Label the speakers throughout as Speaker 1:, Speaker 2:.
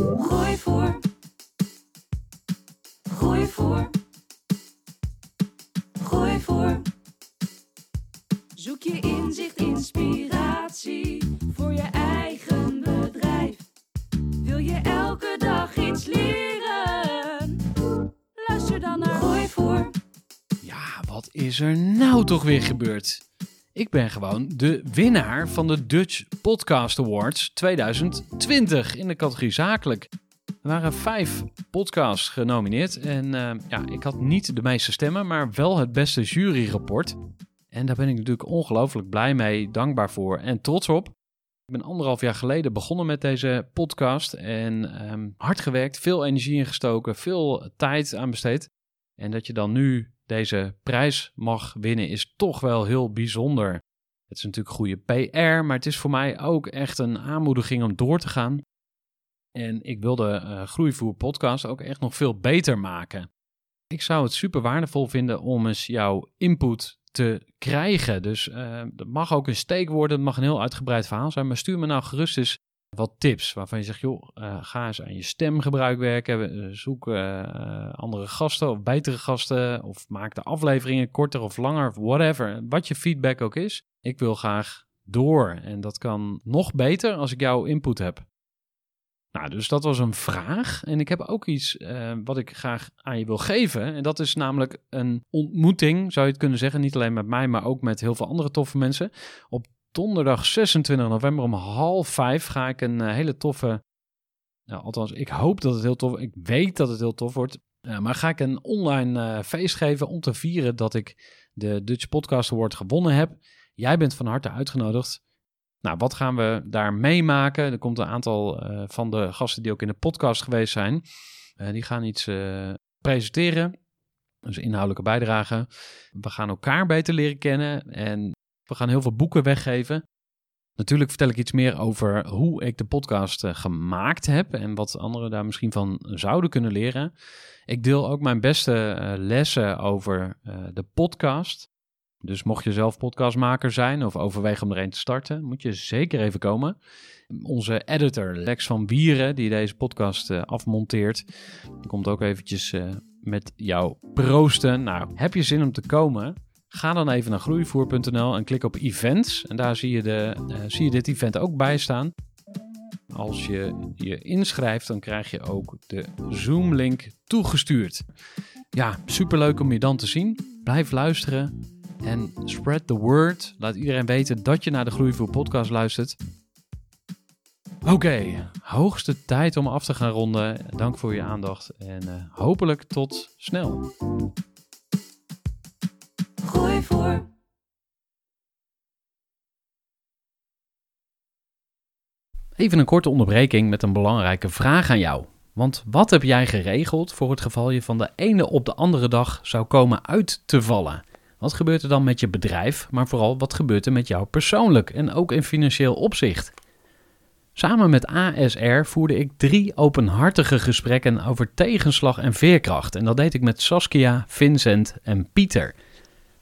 Speaker 1: Gooi voor. Gooi voor. Gooi voor. Zoek je inzicht, inspiratie voor je eigen bedrijf. Wil je elke dag iets leren? Luister dan naar Gooi voor.
Speaker 2: Ja, wat is er nou toch weer gebeurd? Ik ben gewoon de winnaar van de Dutch Podcast Awards 2020 in de categorie zakelijk. Er waren vijf podcasts genomineerd en eh, ja, ik had niet de meeste stemmen, maar wel het beste juryrapport. En daar ben ik natuurlijk ongelooflijk blij mee, dankbaar voor en trots op. Ik ben anderhalf jaar geleden begonnen met deze podcast en ehm, hard gewerkt, veel energie ingestoken, veel tijd aan besteed. En dat je dan nu deze prijs mag winnen is toch wel heel bijzonder. Het is natuurlijk goede PR, maar het is voor mij ook echt een aanmoediging om door te gaan. En ik wil de uh, Groeivoer podcast ook echt nog veel beter maken. Ik zou het super waardevol vinden om eens jouw input te krijgen. Dus uh, dat mag ook een steek worden, het mag een heel uitgebreid verhaal zijn, maar stuur me nou gerust eens wat tips waarvan je zegt, joh, uh, ga eens aan je stemgebruik werken, zoek uh, andere gasten of betere gasten of maak de afleveringen korter of langer of whatever, wat je feedback ook is. Ik wil graag door en dat kan nog beter als ik jouw input heb. Nou, dus dat was een vraag. En ik heb ook iets wat ik graag aan je wil geven. En dat is namelijk een ontmoeting, zou je het kunnen zeggen. Niet alleen met mij, maar ook met heel veel andere toffe mensen. Op donderdag 26 november om half vijf ga ik een uh, hele toffe. Nou, althans, ik hoop dat het heel tof Ik weet dat het heel tof wordt. Uh, maar ga ik een online feest geven om te vieren dat ik de Dutch Podcast Award gewonnen heb. Jij bent van harte uitgenodigd. Nou, wat gaan we daar meemaken? Er komt een aantal van de gasten die ook in de podcast geweest zijn. Die gaan iets presenteren. Dus inhoudelijke bijdrage. We gaan elkaar beter leren kennen. En we gaan heel veel boeken weggeven. Natuurlijk vertel ik iets meer over hoe ik de podcast gemaakt heb. En wat anderen daar misschien van zouden kunnen leren. Ik deel ook mijn beste lessen over de podcast. Dus mocht je zelf podcastmaker zijn of overwegen om er een te starten, moet je zeker even komen. Onze editor Lex van Bieren, die deze podcast afmonteert, komt ook eventjes met jou proosten. Nou, heb je zin om te komen? Ga dan even naar groeivoer.nl en klik op events. En daar zie je, de, uh, zie je dit event ook bij staan. Als je je inschrijft, dan krijg je ook de Zoom-link toegestuurd. Ja, superleuk om je dan te zien. Blijf luisteren. En spread the word. Laat iedereen weten dat je naar de Groeivoer podcast luistert. Oké, hoogste tijd om af te gaan ronden. Dank voor je aandacht en uh, hopelijk tot snel.
Speaker 1: Voor.
Speaker 2: Even een korte onderbreking met een belangrijke vraag aan jou. Want wat heb jij geregeld voor het geval je van de ene op de andere dag zou komen uit te vallen? Wat gebeurt er dan met je bedrijf, maar vooral wat gebeurt er met jou persoonlijk en ook in financieel opzicht? Samen met ASR voerde ik drie openhartige gesprekken over tegenslag en veerkracht. En dat deed ik met Saskia, Vincent en Pieter.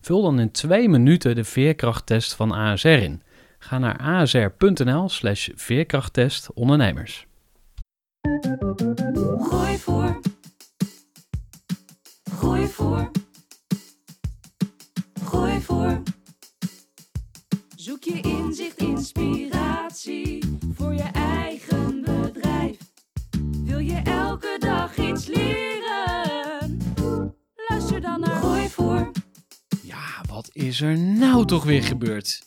Speaker 2: Vul dan in twee minuten de veerkrachttest van ASR in. Ga naar asr.nl slash veerkrachttest ondernemers.
Speaker 1: Gooi voor. Gooi voor. Gooi voor. Zoek je inzicht, inspiratie
Speaker 2: is er nou toch weer gebeurd?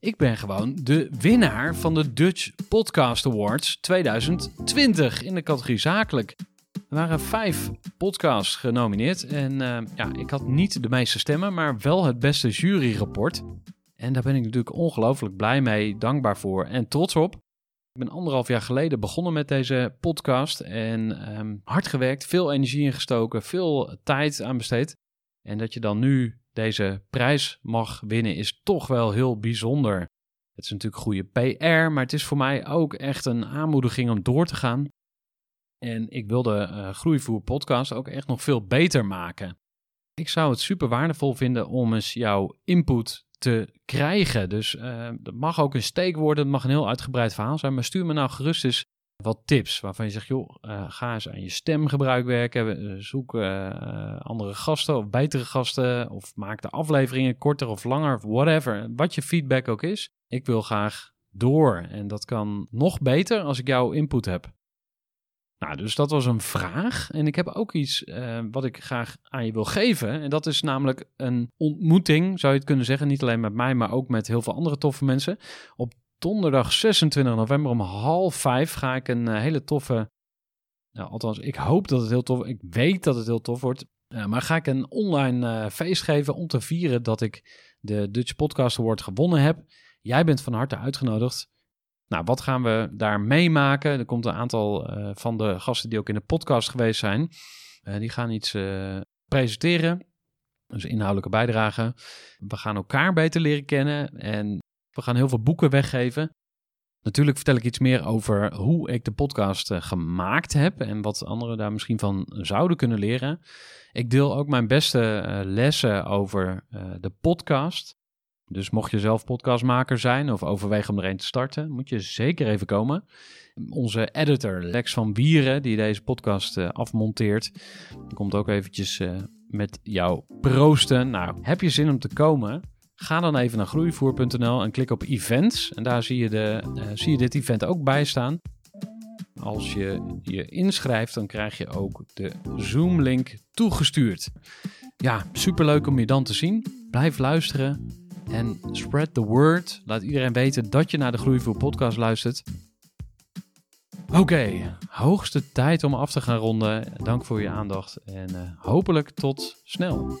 Speaker 2: Ik ben gewoon de winnaar van de Dutch Podcast Awards 2020 in de categorie zakelijk. Er waren vijf podcasts genomineerd en eh, ja, ik had niet de meeste stemmen, maar wel het beste juryrapport. En daar ben ik natuurlijk ongelooflijk blij mee, dankbaar voor en trots op. Ik ben anderhalf jaar geleden begonnen met deze podcast en ehm, hard gewerkt, veel energie ingestoken, veel tijd aan besteed. En dat je dan nu deze prijs mag winnen is toch wel heel bijzonder. Het is natuurlijk goede PR, maar het is voor mij ook echt een aanmoediging om door te gaan. En ik wil de uh, Groeivoer podcast ook echt nog veel beter maken. Ik zou het super waardevol vinden om eens jouw input te krijgen. Dus uh, dat mag ook een steek worden, het mag een heel uitgebreid verhaal zijn, maar stuur me nou gerust eens wat tips waarvan je zegt, joh, uh, ga eens aan je stemgebruik werken, zoek uh, andere gasten of betere gasten of maak de afleveringen korter of langer of whatever, wat je feedback ook is. Ik wil graag door en dat kan nog beter als ik jouw input heb. Nou, dus dat was een vraag. En ik heb ook iets wat ik graag aan je wil geven. En dat is namelijk een ontmoeting, zou je het kunnen zeggen. Niet alleen met mij, maar ook met heel veel andere toffe mensen. Op donderdag 26 november om half vijf ga ik een uh, hele toffe. Nou, althans, ik hoop dat het heel tof Ik weet dat het heel tof wordt. Uh, maar ga ik een online feest geven om te vieren dat ik de Dutch Podcast Award gewonnen heb. Jij bent van harte uitgenodigd. Nou, wat gaan we daar meemaken? Er komt een aantal van de gasten die ook in de podcast geweest zijn. Die gaan iets presenteren. Dus inhoudelijke bijdrage. We gaan elkaar beter leren kennen. En we gaan heel veel boeken weggeven. Natuurlijk vertel ik iets meer over hoe ik de podcast gemaakt heb. En wat anderen daar misschien van zouden kunnen leren. Ik deel ook mijn beste lessen over de podcast. Dus mocht je zelf podcastmaker zijn of overwegen om er een te starten, moet je zeker even komen. Onze editor Lex van Wieren, die deze podcast afmonteert, komt ook eventjes met jou proosten. Nou, heb je zin om te komen? Ga dan even naar groeivoer.nl en klik op events. En daar zie je, de, uh, zie je dit event ook bij staan. Als je je inschrijft, dan krijg je ook de Zoom-link toegestuurd. Ja, superleuk om je dan te zien. Blijf luisteren. En spread the word. Laat iedereen weten dat je naar de Groeivoer podcast luistert. Oké, hoogste tijd om af te gaan ronden. Dank voor je aandacht en uh, hopelijk tot snel.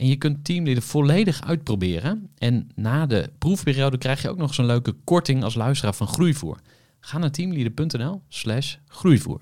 Speaker 2: En je kunt Teamleader volledig uitproberen. En na de proefperiode krijg je ook nog zo'n leuke korting als luisteraar van Groeivoer. Ga naar teamleader.nl slash groeivoer.